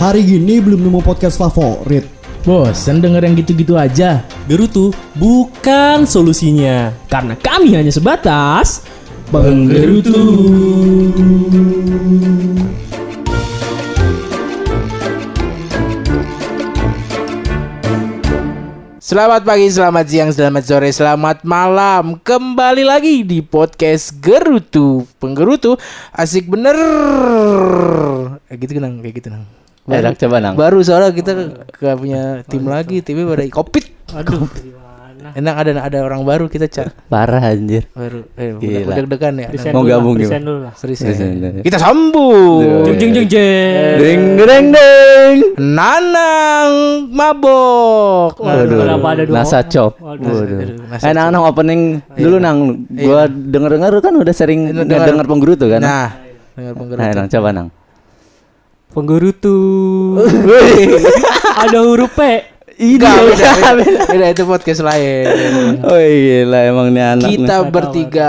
Hari gini belum nemu podcast favorit. Bosan denger yang gitu-gitu aja. Gerutu bukan solusinya. Karena kami hanya sebatas Penggerutu. Selamat pagi, selamat siang, selamat sore, selamat malam Kembali lagi di podcast Gerutu Penggerutu asik bener Kayak gitu nang, kayak gitu nang Enak coba nang. Baru soalnya kita gak punya tim lagi, timnya pada covid Aduh, Enak ada ada orang baru kita cak Parah anjir. Baru, eh, Gila. udah deg-degan ya present Mau gabung lah. Serius ya? Kita sambung Duh. Jeng jeng jeng. Ding ding ding. Nanang mabok Waduh, kenapa ada dua Nasa chop. Waduh. Eh nang nang opening dulu nang. Gua denger denger kan udah sering Denger- denger penggerutu kan. Nah, dengar penggerutu Nah, nang coba nang. Penggerutu. ada huruf P. Enggak, beda, beda, beda, itu podcast lain. Oh gila emang nih anak. nih. Kita bertiga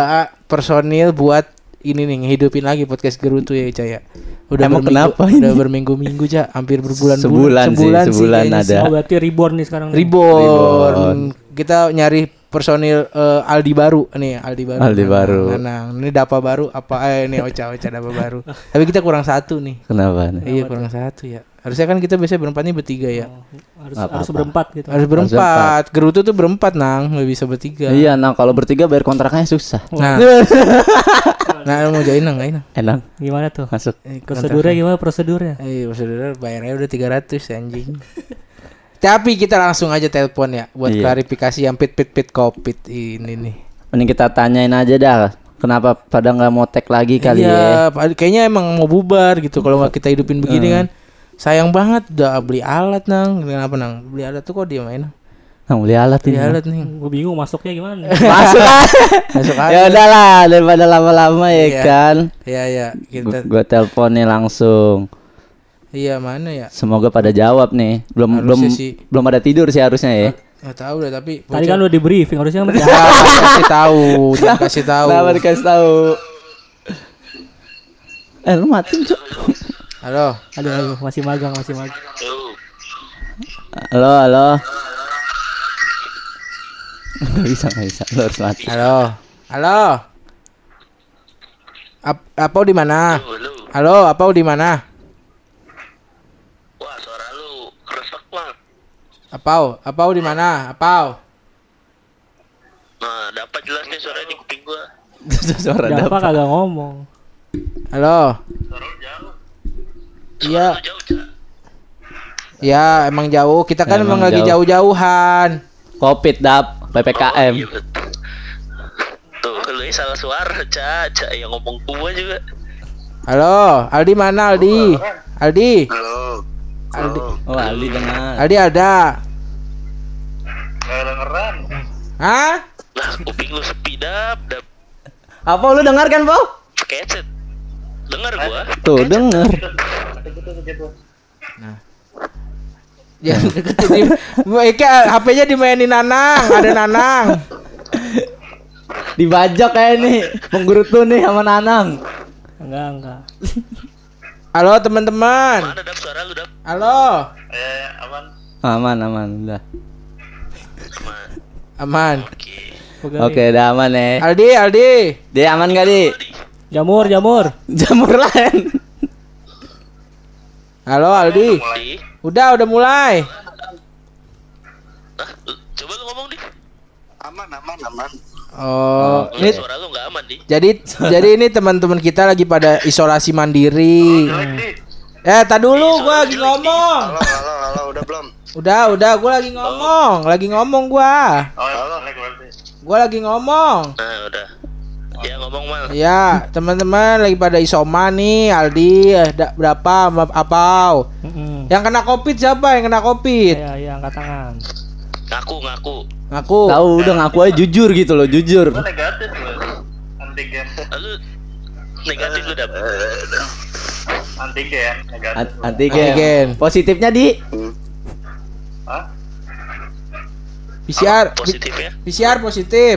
personil buat ini nih ngehidupin lagi podcast Gerutu ya Caya. Udah Emang kenapa ini? Udah berminggu-minggu ja, hampir berbulan-bulan. Sebulan sih, sebulan ada. sih. Oh, berarti reborn nih sekarang. nih. Reborn. Reborn. Kita nyari personil eh, Aldi baru nih, Aldi baru. Aldi baru. Nah, ini Dapa baru apa eh ini Ocha Ocha Dapa baru. Tapi kita kurang satu nih. Kenapa nih? Iya, kurang satu ya. Harusnya kan kita biasanya berempat nih bertiga ya. Harus Apa-apa. harus berempat gitu. Harus berempat. Gerutu tuh berempat, Nang. Nggak bisa bertiga. Iya nang kalau bertiga bayar kontraknya susah. Nah. nah, mau join nang, nggak, Nang? Enang Gimana tuh? masuk. Eh, Prosedurnya gimana prosedurnya? Eh, saudara bayarnya udah 300 anjing. Tapi kita langsung aja telepon ya buat Iya. klarifikasi yang pit pit pit covid ini nih. Mending kita tanyain aja dah. Kenapa pada nggak mau tag lagi kali ya? iya, pa- kayaknya emang mau bubar gitu kalau nggak kita hidupin begini kan. Sayang banget udah beli alat nang. Kenapa nang? Beli alat tuh kok dia main? Nang? Beli alat Beli ini. alat nih. Gue bingung masuknya gimana. Masuk aja. Masuk aja. ya udahlah daripada lama-lama ya Iya. kan. Iya iya kita Gue telepon nih langsung. Iya mana ya? Semoga pada jawab nih. Belum Harusnya belum sih. belum ada tidur sih harusnya ya. Nggak tahu deh tapi Tadi kan udah di briefing harusnya kan Ya, kasih tahu, jangan kasih tahu. Kenapa dikasih tahu? Eh lu mati Cuk. Halo. Aduh, aduh, masih magang, masih magang. Halo halo. Gak bisa gak bisa. Lu harus mati. Halo. Halo. Ap apa di mana? Halo, apa di mana? Wah suara lu kresek bang Apa? Apa di mana? Apa? Nah dapat jelas nih suara di kuping gua Suara Dapat dapat. kagak ngomong. Halo. Suara jauh Iya, ya emang jauh. Kita kan Emang emang, lagi jauh. jauh-jauhan. Covid dap PPKM. Iya, betul. Tuh lu ini salah suara cak Cak yang ngomong gua juga Halo, Aldi mana Aldi? Aldi. Halo Aldi. Oh Ali dengar. Aldi ada. Gak dengeran Hah? Lah kuping lu sepi dap Dap Apa lu dengar kan, Po? headset Dengar gua Tuh denger. Ya, deketin. Mereka HP-nya dimainin Nanang, ada Nanang. Dibajak kayak nih penggerutu nih sama Nanang. Enggak, enggak. Halo teman-teman. Mana dap suara lu dap Halo. Eh aman Aman aman udah. Aman Aman. Oke Pegawai. Oke, udah aman ya. Aldi, Aldi. Dia aman gak, Di? Jamur, jamur. Jamur lain. Halo Aldi. Di Udah, udah mulai. Hah? Lu- Coba lu ngomong di aman aman aman Oh, Ini ini suara lu gak aman di jadi jadi ini teman-teman kita lagi pada isolasi mandiri. Eh, tak dulu gua lagi ngomong. halo halo halo udah belum Udah, udah gua lagi ngomong, lagi ngomong gua. halo Gua lagi ngomong. Nah udah Ya ngomong mal Ya, teman-teman lagi pada isoma nih, Aldi, eh, da- berapa Apau. Mm-mm. Yang kena Covid siapa? Yang kena Covid? Ya, ya, angkat tangan. Ngaku ngaku Ngaku. Tahu udah ngaku aja jujur gitu loh, jujur. negatif loh antigen Lalu negatif lu dap antigen negatif An- Antigen. Antigen. Positifnya di Hah? PCR, Positif ya PCR positif.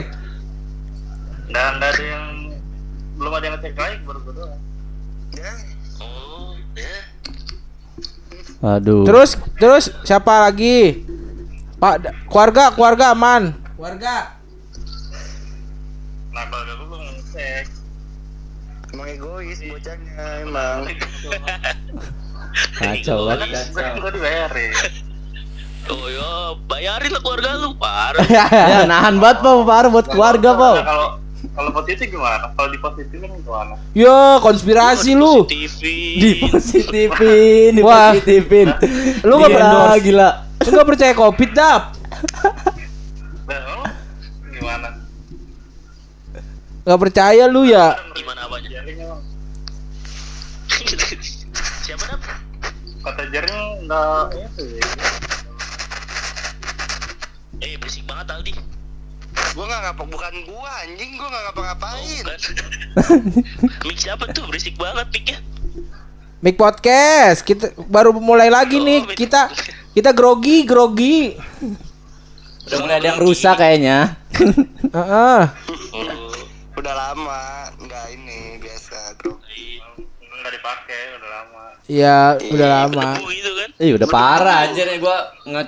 dan nggak ada yang belum ada yang ngecek lagi baru gue doang Oh ya Waduh. Terus terus siapa lagi? Pak keluarga keluarga aman. Keluarga. Nah, keluarga gue belum ngecek. Emang egois bocahnya emang. kacau banget. Gue gue dibayarin. Oh yo, bayarin lah keluarga lu parah. ya nahan banget Pau, parah buat keluarga Pau. Nah, kalau kalau positif gimana? Kalau di positifin gimana? Yo, konspirasi lu. TV. Dipositifin, Wah. dipositifin. Lu nggak Gila, pernah gila. Lu gak percaya covid dap? Gimana? Gak percaya lu ya? Gimana apanya? Jaring emang Siapa dap? kata jaring nggak itu ya. Eh berisik banget Aldi. Gua nggak ngapa bukan gua anjing, gua nggak ngapa-ngapain. Bukan. Mik siapa tuh berisik banget miknya. Make podcast. Kita baru mulai lagi nih. Oh, Mic. Kita kita grogi, grogi. Udah mulai ada yang rusak kayaknya. Heeh. Udah lama, nggak ini biasa bro. Nggak dipakai udah lama. Ya, udah lama. gitu kan. Ih, udah parah anjir ya gua nge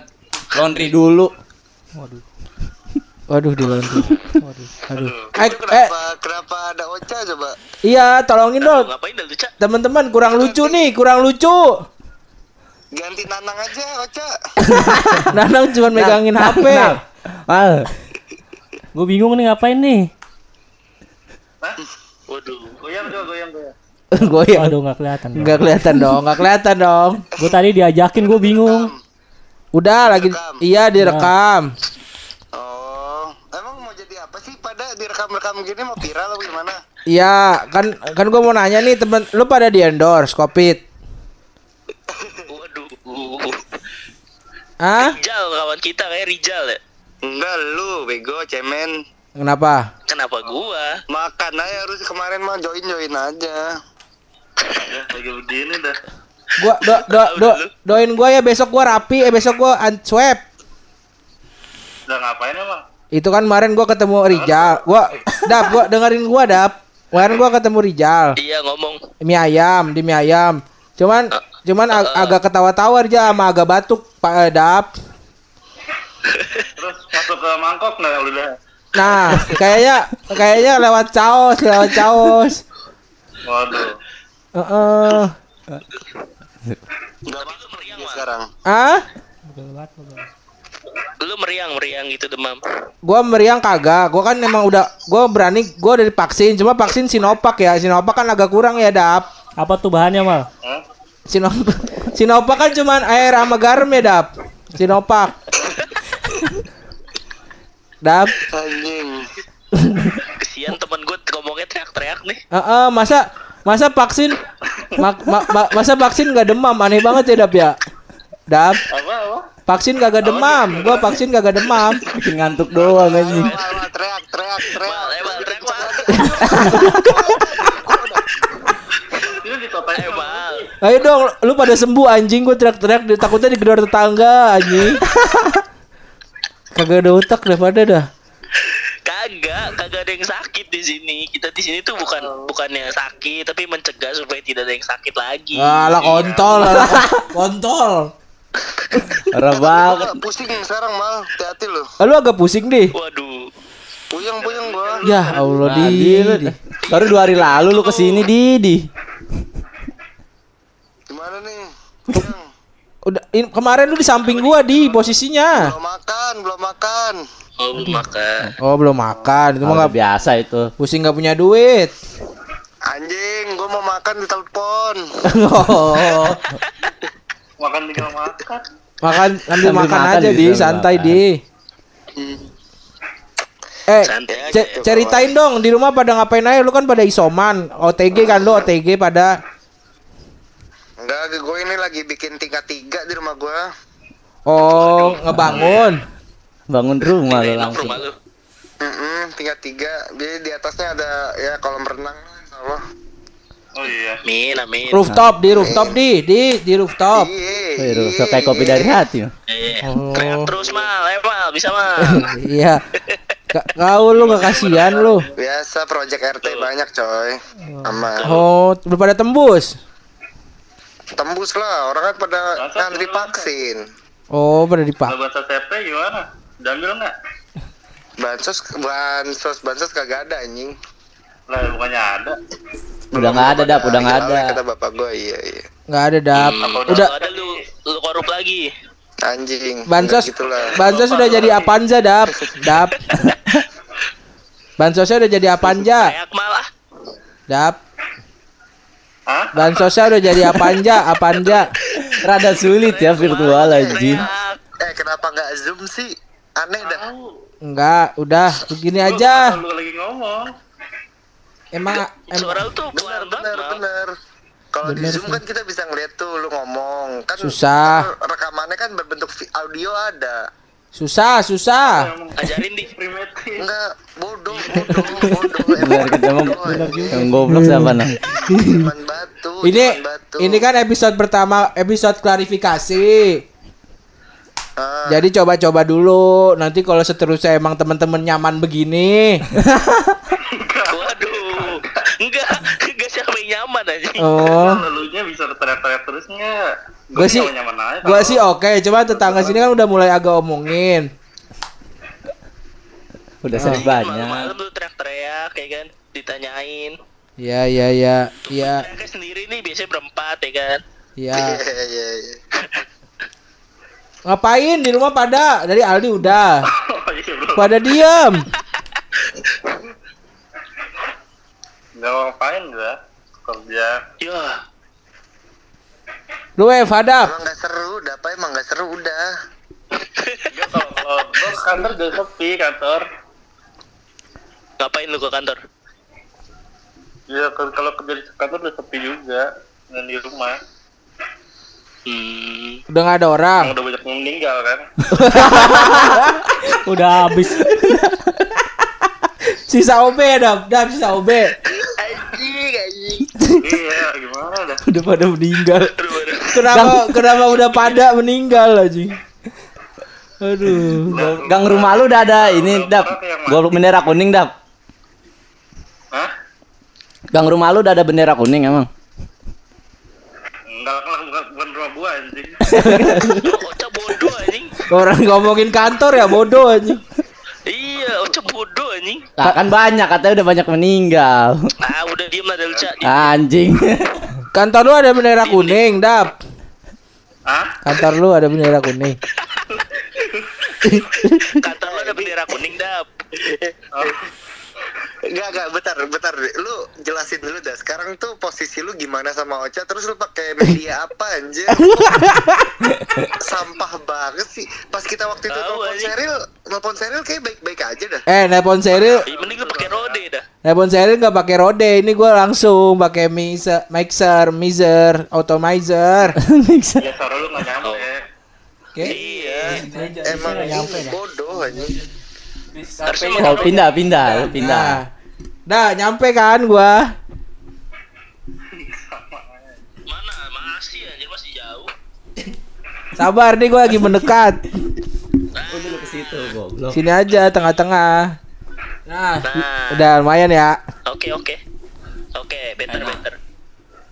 laundry dulu. Waduh, di laundry. Aduh. Eh, Itu eh, kenapa kenapa ada Ocha coba? iya, tolongin dong. Ngapain dah? Teman-teman kurang lucu nih, kurang lucu. Ganti Nanang aja Ocha. Nanang cuma megangin HP. Ah, Gue bingung nih ngapain nih. Waduh. Goyang coba goyang goyang. Goyang. Aduh nggak kelihatan. Enggak kelihatan dong, enggak kelihatan dong. Gue tadi diajakin gue bingung. Udah lagi Direkam. iya direkam. Oh, emang mau jadi apa sih pada direkam-rekam gini mau viral apa gimana? Iya, kan kan gua mau nanya nih temen lu pada di endorse Covid. Waduh. Ah? Rijal kawan kita kayak Rijal ya. Enggak lu, bego, cemen. Kenapa? Kenapa gua? Makan aja harus kemarin mah join-join aja. Ya, lagi begini dah. Gua do, do, do, doain gua ya besok gua rapi, eh besok gua un- swab. Udah ngapain emang? Itu kan kemarin gua ketemu Rijal. Gua dap gua dengerin gua dap. Kemarin gua ketemu Rijal. Iya ngomong. Mie ayam, di mie ayam. Cuman cuman ag- agak ketawa-tawa Rijal sama agak batuk Pak eh, dap. Terus masuk ke mangkok nggak udah? Nah, kayaknya kayaknya lewat caos, lewat caos. Waduh. Heeh. Enggak Tapi lu meriang, Mal. sekarang. Ah? Lu meriang, meriang gitu demam. Gua meriang kagak. Gua kan emang udah gua berani gua udah divaksin. Cuma vaksin Sinovac ya. Sinovac kan agak kurang ya, Dap. Apa tuh bahannya mal? Hah? Sinovac Sinovac kan cuman air sama garam ya, Dap. Sinovac. Dap. Anjing. Kesian temen gue ngomongnya teriak-teriak nih. Heeh, masa masa vaksin ma- ma- ma- masa vaksin gak demam aneh banget ya, Dap ya. Dap, Apa apa? vaksin kagak demam. Gua vaksin kagak demam. bikin ngantuk doang anjing. Teriak, teriak, teriak. Eh, teriak, Mal. Ini ditotain Eh, Mal. Ayo dong, lu pada sembuh anjing gue teriak-teriak di- takutnya digedor tetangga anjing. Kagak ada otak daripada dah. Kagak, kagak ada yang sakit di sini. Kita di sini tuh bukan bukannya sakit, tapi mencegah supaya tidak ada yang sakit lagi. Alah kontol, alah kontol. Parah banget. Pusing sekarang mal, hati-hati lu. Lu agak pusing deh. Waduh. Puyeng-puyeng gua. Ya Allah di. Di, baru dua hari lalu lu ke sini Didi. Gimana nih? Udah in- kemarin lu di samping gua di posisinya. Belum makan, belum makan. Oh, belum makan. Oh belum makan, itu mah Udah nggak biasa itu. pusing nggak punya duit. Anjing, gua mau makan di telepon. oh, makan tinggal makan. makan ambil Sambil makan, makan aja di santai makan. di. Eh, ce- aja. ceritain dong di rumah pada ngapain aja lu kan pada isoman, OTG kan lu OTG pada Enggak, gue ini lagi bikin tingkat tiga di rumah gua. oh ngebangun. Bangun rumah Enak langsung. rumah lu. Mm tingkat tiga. Jadi di atasnya ada ya kolam renang. Insya Allah. Oh iya. Amin, amin. Rooftop di rooftop di di di rooftop. Iya, iya, kayak kopi iya. dari hati. Eh, Oh. terus mal, eh mal, bisa mal. Iya. Ka- Kau lu gak kasihan lu. Biasa project RT banyak coy. Aman. Oh, udah pada tembus. Tembus lah orang kan pada Masa ngantri vaksin Oh, pada. Kalau bahasa CP gimana? Diambil nggak? bansos bansos bansos kagak ada anjing Lah bukannya ada. Udah nggak ada, Dap, udah nggak awet ada. kata bapak gue iya iya Nggak ada dap. Apa Udah ada lu lu korup lagi. anjing bansos bansos sudah jadi Apanza dap. Dap. Bansosnya udah jadi Apanja, Kayak malah. dap. Hah? Bansosnya udah jadi Apanja, Apanja. Rada sulit ya virtual anjing. Teriak. eh kenapa nggak zoom sih aneh dah Enggak, udah begini aja. Lu lagi ngomong. Emang em, Suara lu tuh benar benar benar kalau di zoom kan kita bisa ngeliat tuh lu ngomong kan Susah. kan rekamannya kan berbentuk audio ada susah, susah. Ajarin di. Primitif. enggak bodoh bodoh bodoh yang goblok siapa nah? cuman batu Ini batu ini kan episode pertama, episode klarifikasi. Ah, Jadi coba-coba dulu. Nanti kalau seterusnya emang teman-teman nyaman begini, Waduh. Enggak, enggak siapa yang nyaman aja. oh, Lalunya bisa teriak-teriak terus nggak? Gua sih- kalau- sih oke. Cuma tetangga sini kan udah mulai agak omongin. Udah sering banyak. Malam-malam lu teriak-teriak kayak kan, ditanyain. Ya, ya, ya, ya, sendiri nih biasanya berempat ya kan. ya. iya iya iya Ngapain di rumah pada? Dari Aldi udah. Oh, iya. Pada diem. Ngapain gua. Kerja. Ya, Lu eh Fadap. emang nggak seru udah apa emang nggak seru udah kalau gua ke kantor udah sepi kantor. ngapain lu ke kantor? Ya ke- kalau kerja di kantor udah sepi juga. Dan di rumah. Hmm. Udah nggak ada orang. Yang udah banyak yang meninggal kan. Udah habis. Sisa OB Dap, Dap sisa OB. anjing anjing iya, gimana dah. Udah pada meninggal. Kenapa kenapa udah pada meninggal aja? Aduh. Gang rumah lu udah ada ini dap. Goblok bendera kuning dap. Hah? Gang rumah lu udah ada bendera kuning emang. Enggak lah, bukan, bukan rumah gua anjing. Oca bodoh anjing. Orang ngomongin kantor ya bodoh aja. Iya, Oca bodoh anjing. Lah kan banyak katanya udah banyak meninggal. Ah, udah diem lah. Diem. Anjing. Kantor lu ada bendera kuning, Dap. Hah? Kantor lu ada bendera kuning. Kantor lu ada bendera kuning dap. Enggak, enggak, bentar, bentar. Lu jelasin dulu dah. Sekarang tuh posisi lu gimana sama Ocha? Terus lu pakai media apa anjir? Sampah banget sih. Pas kita waktu itu telepon. Seril, telepon Seril kayak baik-baik aja dah. Eh, nelpon Seril, mending lu nelpon Seril nggak pakai rode. Ini gua langsung pakai mixer, mixer, mixer, automizer. Ya suara lu nggak nyampe. Oke. Iya. Emang bodoh anjing. Harusnya Oh, mau pindah, pindah, pindah. Nah, dah nyampe kan gua. mana? Masih anjir masih jauh. Sabar nih gua lagi mendekat. Dulu ke situ, goblok. Sini aja tengah-tengah. Nah, Nah. udah lumayan ya. Oke oke. Oke, better better.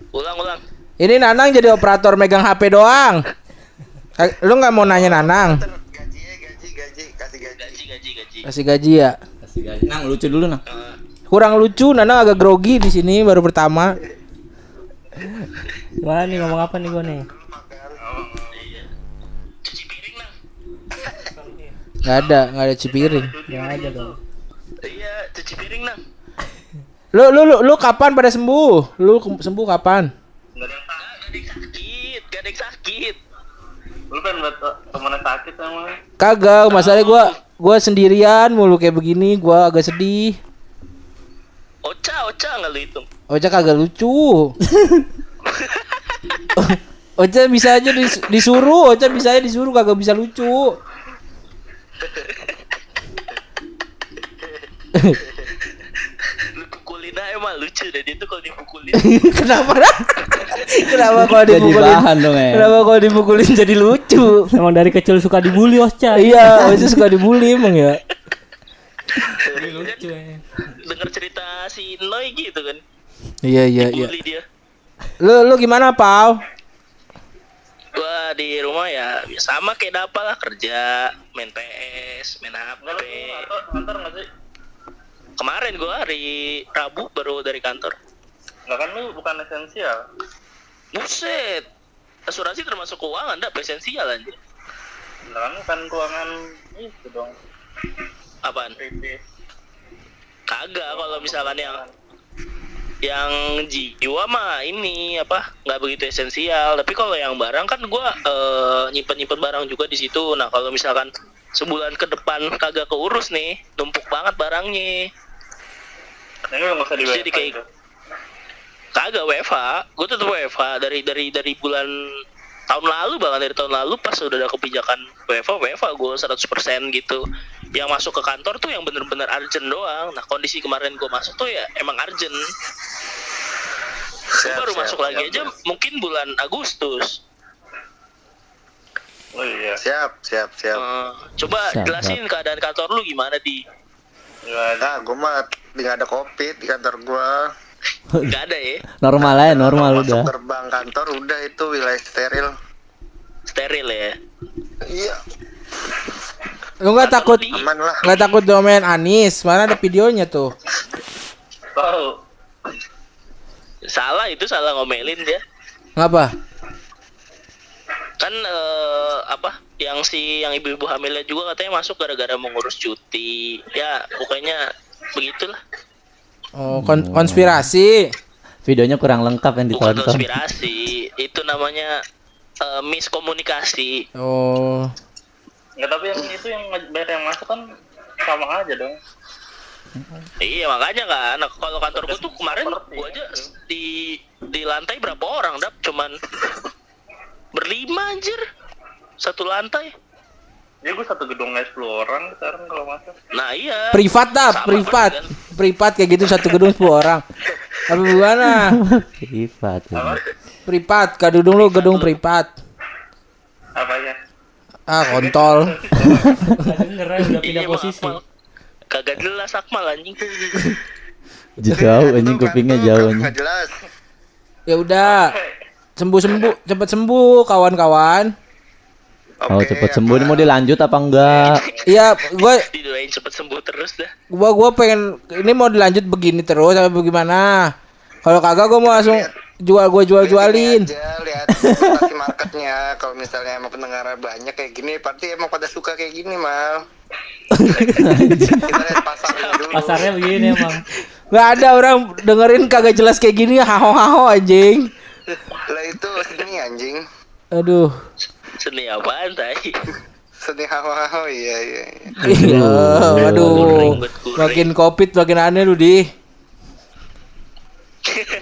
Ulang ulang. Ini Nanang jadi operator megang HP doang. Eh, Lu nggak mau nanya Nanang? Gajinya gaji, gaji, kasih gaji. Gaji gaji gaji. Kasih gaji ya. Kasih gaji. Nang lucu dulu, Nang. Eh, Kurang lucu, Nanang agak grogi di sini baru pertama. Gimana nih ngomong apa nih gua nih? iya. Nggak ada, nggak ada cipiring. Gak ada dong. Iya, cuci piring nang. Lu lu lu, lu kapan pada sembuh? Lu sembuh kapan? Nggak ada yang sakit. Gak ada yang sakit, gak ada yang sakit. Lu kan buat temennya sakit sama. Kagak, masalahnya gua gua sendirian mulu kayak begini, gua agak sedih. Oca, oca nggak lu hitung. Ocha kagak lucu. Ocha bisa aja dis- disuruh, Ocha bisa aja disuruh kagak bisa lucu. Lu pukulin aja mah lucu deh dia tuh kalau dipukulin. Kenapa? Kenapa kalau Jadi dipukulin? bahan dong, eh. Kenapa kalau dipukulin jadi lucu? Emang dari kecil suka dibully Osca. iya, Ocha suka dibully emang ya. Lucu ya. Dengar cerita si Noy gitu kan. Iya iya iya. Dia. Lu lu gimana, Pau? di rumah ya ya sama kayak Dapa lah kerja, main PS, main HP. Kantor nggak sih? Kemarin gua hari Rabu baru dari kantor. Enggak kan lu bukan esensial. Buset. Asuransi termasuk keuangan, dah esensial anjir. Enggak kan bukan ruangan itu dong. Apaan? Kagak kalau misalkan yang yang jiwa mah ini apa nggak begitu esensial tapi kalau yang barang kan gua eh, nyimpen nyimpen barang juga di situ nah kalau misalkan sebulan ke depan kagak keurus nih numpuk banget barangnya Nggak usah di Jadi kayak- kagak WFH gue tetap WFH dari dari dari bulan tahun lalu bahkan dari tahun lalu pas udah ada kebijakan WFH WFH gue 100% gitu. Yang masuk ke kantor tuh yang bener-bener urgent doang. Nah kondisi kemarin gue masuk tuh ya emang urgent. Gue Siap, baru siap, masuk lagi siap, aja mungkin bulan Agustus. Oh iya. Siap, siap, siap. Eh, coba Siap, jelasin keadaan kantor lu gimana di Gimana? Nah, gue mah nggak ada covid di kantor gua. nggak ada ya Normal aja, normal Masuk udah. gerbang kantor udah itu wilayah steril. steril ya Iya, Lu nggak takut aman lah. nggak takut domain Anis? Mana ada videonya tuh? Tahu. salah itu salah ngomelin dia Ngapa? kan eh, apa yang si yang ibu-ibu hamilnya juga katanya masuk gara-gara mengurus cuti ya pokoknya begitulah Oh, kon- konspirasi. Videonya kurang lengkap yang bukan ditonton. konspirasi itu namanya eh, miskomunikasi Oh. Enggak tapi yang itu yang bayar yang masuk kan sama aja dong. iya makanya kan nah, kalau kantor gua tuh kemarin Seperti gua aja di di lantai berapa orang dap cuman berlima anjir satu lantai Ya gue satu gedung aja 10 orang sekarang kalau masuk. nah iya Privat dah, Sama privat. kan. Privat kayak gitu satu gedung 10 orang. Apa gimana? Privat. Apa? Privat, kadudung lu gedung privat. Apanya? Ah, kontol. Nggak denger aja udah pindah Iya, posisi. Kagak jelas Akmal anjing Jauh anjing kupingnya jauh anjing. Jelas. Ya udah. Sembuh-sembuh, cepet sembuh kawan-kawan. Oh Oke, cepet sembuh ini mau dilanjut apa enggak? Iya, gua didoain cepet sembuh terus dah gua gua pengen ini mau dilanjut begini terus apa bagaimana? Kalau kagak gua mau langsung jual gua jual jualin. Lihat aja, lihat marketnya. Kalau misalnya emang pendengarnya banyak kayak gini, pasti emang pada suka kayak gini, mal. Kita lihat pasarnya dulu. Pasarnya begini emang. Nggak ada orang dengerin kagak jelas kayak gini haho haho anjing. Lah itu seni anjing. Aduh. Seni apaan tai Seni hawa-hawa iya iya. iya. Iya, aduh. Kuring, kuring. Makin covid makin aneh lu di.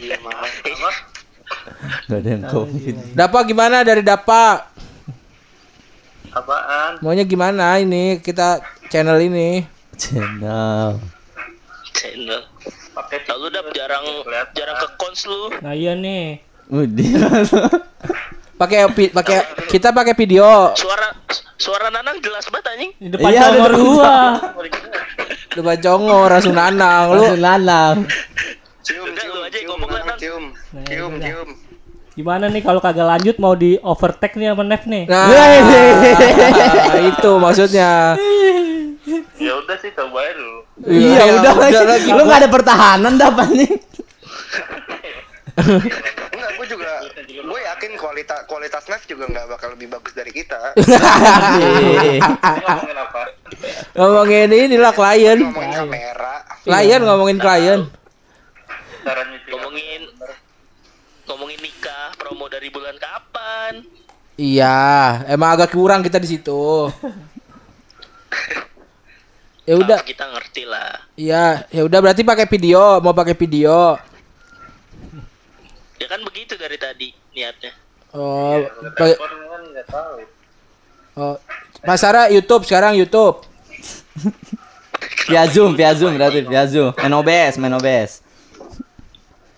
Iya. Gak ada yang covid. Dapa gimana dari Dapa? Apaan? Maunya gimana ini kita channel ini? Channel. channel Pakai lalu dap jarang jarang ke kons lu Nah iya nih. Udah. Pakai pakai kita pakai video. suara suara nanang jelas banget anjing Di depan Iya, congor ada gua. Depan congor langsung nanang lu. Langsung lalang. Cium, Udah, cium, aja cium, ngomong, Nang. cium, Nah, cium, udah. cium. Gimana nih kalau kagak lanjut mau di overtake nih sama Nev nih? Nah, itu maksudnya. Ya udah sih coba dulu. Iya udah lagi. Lu gak ada pertahanan dah nih. Kualitas kualitas juga nggak bakal lebih bagus dari kita. Ngomongin apa? ngomongin inilah klien. Ngomongin kamera. Klien ngomongin klien. Ngomongin ngomongin nikah promo dari bulan kapan Iya, emang agak kurang kita di situ. Ya udah, kita ngerti lah iya, ya udah berarti pakai video, mau pakai video. ya kan begitu dari tadi niatnya Oh, kan oh. Mas Sarah YouTube sekarang YouTube. Via Zoom, via Zoom berarti via Zoom. Main OBS, main OBS.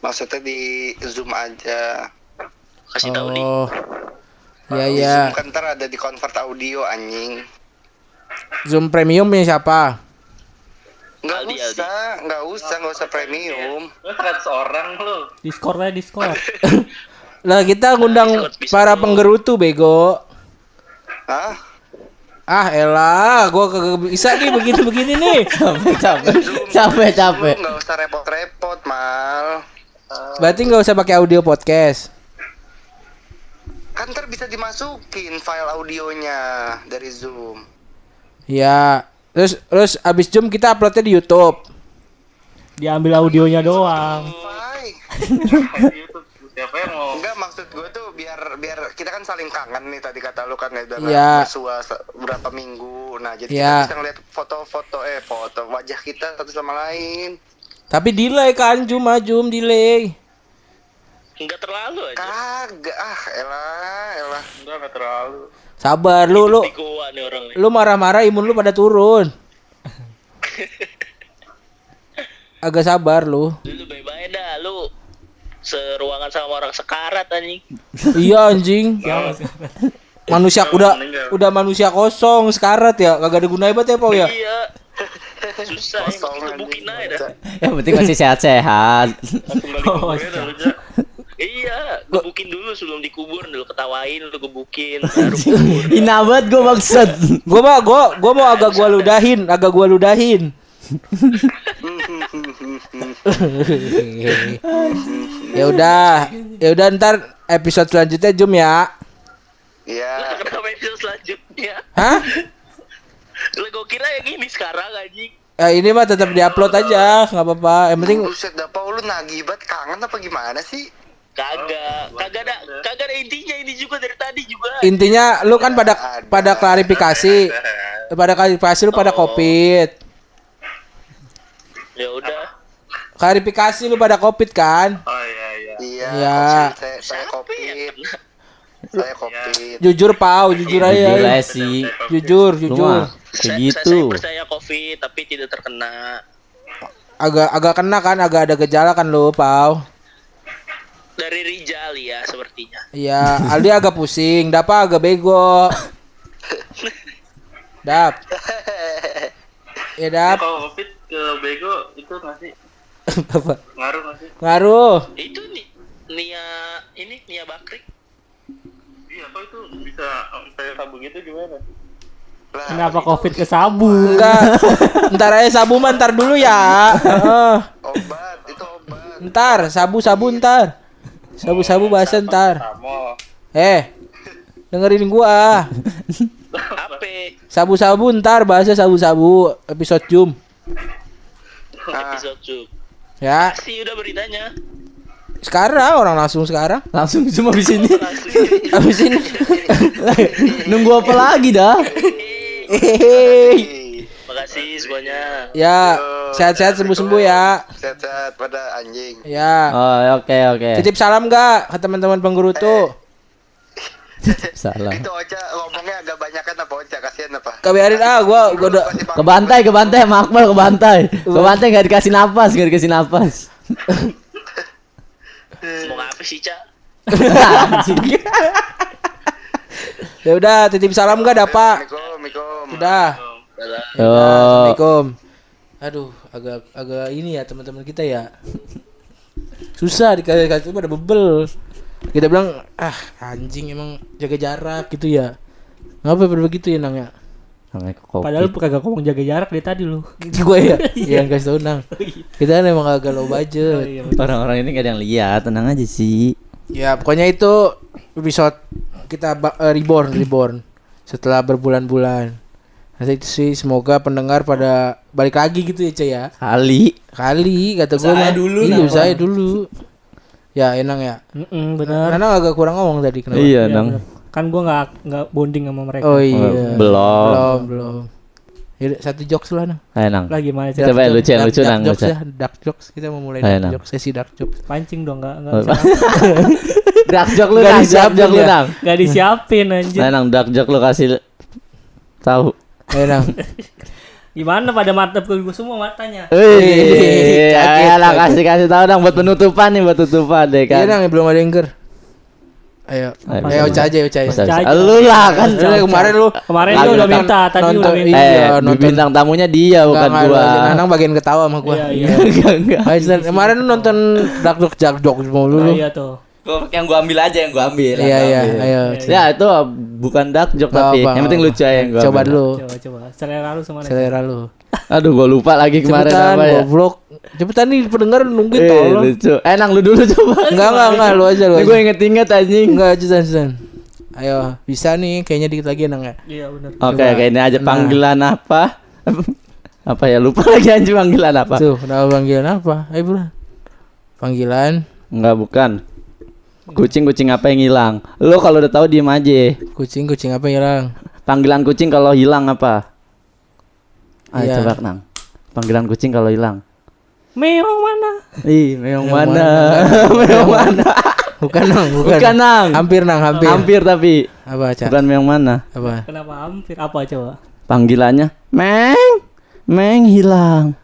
Maksudnya di zoom aja. kasih tahu nih Oh. Ya ya. Zoom kan ntar ada di convert audio anjing. Zoom premium nya siapa? Nggak Aldi, usah, nggak usah, nggak usah premium. Lu 100 orang lu. Discord aja Discord. Lah kita ngundang bisa para dulu. penggerutu bego. Hah? Ah elah, gua kagak bisa nih begini-begini nih. capek capek capek capek Lu nggak usah repot-repot, Mal. Berarti nggak usah pakai audio podcast. Kan ntar bisa dimasukin file audionya dari Zoom. Ya, terus terus abis Zoom kita uploadnya di YouTube. Diambil audionya doang. Siapa yang mau Enggak maksud gue tuh biar biar kita kan saling kangen nih tadi kata lu kan ya udah Iya. bersua se- berapa minggu. Nah, jadi Iya. kita bisa ngeliat foto-foto eh foto wajah kita satu sama lain. Tapi delay kan, ah, Zoom delay. Enggak terlalu aja. Kagak ah, elah, elah. enggak enggak terlalu Sabar lu lu lu marah-marah imun lu pada turun. Agak sabar lu. Lu bye-bye dah lu. Seruangan sama orang sekarat anjing. iya anjing. Manusia udah udah manusia kosong sekarat ya, kagak ada gunanya banget ya, Pau ya. Iya. Susah Kosong gebukin aja dah. yang penting masih sehat-sehat Ja. Iya, gebukin dulu sebelum dikubur dulu ketawain lu gebukin baru kubur. ina banget gue maksud Gua mah gua gua mau agak gua ludahin, agak gua ludahin. ya udah, ya udah ntar episode selanjutnya Zoom ya. Iya. Kenapa episode selanjutnya? Hah? Lah gua kira yang ini sekarang anjing. Ya ini mah tetap diupload aja, nggak apa-apa. Yang penting Buset dah Pau lu nagih banget kangen apa gimana sih? Kagak, kagak ada, kagak ada intinya ini juga dari tadi juga. intinya lu kan pada pada klarifikasi, pada klarifikasi lu pada covid. Ya udah. Klarifikasi lu pada covid kan? oh iya iya Iya. Iya. Saya, saya kopi. ya? Saya kopi. Jujur pau, jujur jujur aja. aja sih Jujur, jujur. mah kayak Saya, gitu saya percaya covid tapi tidak terkena. Agak agak kena kan, agak ada gejala kan lu, pau. Dari Rijal ya sepertinya. Iya, Aldi agak pusing, Dapa agak bego. Dap. Ya Dap. kalau covid ke bego itu nggak sih Apa? ngaruh nggak sih Ngaruh. Itu nih Nia ini Nia Bakrik. iya kok itu bisa sampai sabu gitu gimana Lah, Kenapa covid ke sabu? Enggak. Ntar aja sabu mah ntar dulu ya. Heeh. obat, itu obat. Ntar, sabu-sabu ntar. Sabu-sabu bahasa ntar. Samo Eh, dengerin gua. Ape Sabu-sabu ntar bahasa sabu-sabu episode Zoom. episode Cuk. Ya, Sih udah beritanya. Sekarang orang langsung sekarang. langsung cuma di sini Langsung. Habis ini. nunggu apa lagi dah Hehehe. Makasih semuanya. Ya, sehat-sehat sembuh-sembuh ya. Sehat-sehat pada anjing. Ya. oh oke oke Titip salam gak ke teman-teman pengguru tuh? salah Itu Ocha ngomongnya agak banyakan apa Ocha? Kasihan apa? Kebiarin ah, gua gua udah ke bantai ke bantai sama Akmal ke bantai ke bantai gak dikasih napas gak dikasih napas Mau apa sih, Cak? Ya udah, titip salam gak? Assalamualaikum, Assalamualaikum. Udah. Yo. Assalamualaikum. Aduh, agak agak ini ya teman-teman kita ya. Susah dikasih kasih pada bebel. Kita bilang, ah anjing emang jaga jarak gitu ya. Ngapa begitu ya Nang ya? Padahal lu kagak ngomong jaga jarak dari tadi lu. Gitu gue ya. Iya kasih tau Nang. Kita kan emang agak low budget. orang-orang ini gak ada yang lihat tenang aja sih Ya pokoknya itu episode kita eh, reborn reborn setelah berbulan-bulan. Nanti itu sih semoga pendengar pada balik lagi gitu ya Cey ya. kali Kali kata gue mah. dulu, Iya saya dulu. Ya enang ya. Mm benar. Karena agak kurang ngomong tadi kenapa? iya Iya, dong benar. Kan gua nggak nggak bonding sama mereka. Oh iya. belum Belum belum. Yaudah, satu jokes lah nang. ayo nang Lah gimana sih? Coba lucu yang lucu dark nang jokes lucu. ya, dark jokes. Kita mau mulai Ayo, dark jokes, sesi dark jokes. Pancing dong nggak nggak dark joke lu Nggak nang dark disiapin joke lu ya? nang nggak disiapin anjir. Nah, nang dark joke lu kasih tahu Ayo nang. Gimana pada mata gue semua matanya? Eh, ayolah kaget. kasih kasih tahu dong buat penutupan nih buat tutupan deh Iya kan. nang belum ada yang ger. Ayo. Ayo, Ayo Ocha aja. Ocha aja. Lu lah kan. Udah, kemarin lu Kemarin lu udah minta, tadi nonton udah minta. Iya, Eh, nonton. bintang tamunya dia bukan Enggak, gua. Nanang bagian ketawa sama gua. Iya, iya. Enggak enggak. Ayo, kemarin lu nonton dark jokes dark jokes mau lu. Nah, lu. iya tuh. Yang gua ambil aja yang gua ambil. Iya iya, ayo. Ya itu bukan dark joke tapi yang penting lucu aja yang gua Coba dulu. Coba coba. Selera lu semana? Selera lu. Aduh gua lupa lagi kemarin apa ya. goblok. Cepetan nih pendengar nungguin Eh, tolong. lucu. Eh, nang lu dulu coba. Enggak enggak enggak lu aja lu. Aja. gue inget-inget anjing. Enggak Jusan Jusan. Ayo, bisa nih kayaknya dikit lagi nang ya. Iya benar. Oke, ini aja Nah. panggilan apa? apa ya lupa lagi anjing panggilan apa? Tuh, kenapa panggilan apa? Ayo, Bro. Panggilan Enggak bukan. Kucing-kucing apa yang hilang? Lu kalau udah tahu diem aja. kucing kucing apa yang hilang? Panggilan kucing kalau hilang apa? Ayo Iya. coba nang. Panggilan kucing kalau hilang. Meong mana? Ih, meong Meong mana? mana? meong mana? Bukan nang, bukan. Bukan nang. Hampir nang, hampir. Hampir tapi Apa, Cak? bukan meong mana? Apa? Kenapa hampir? Apa coba? Panggilannya Meng. Meng hilang.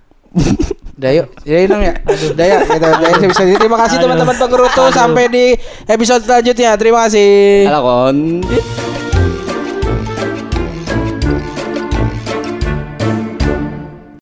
Yuk, ya nang ya. Aduh, udah ya. Kita udah ya, bisa. Terima kasih teman-teman penggerutu sampai di episode selanjutnya. Terima kasih. Halo kon.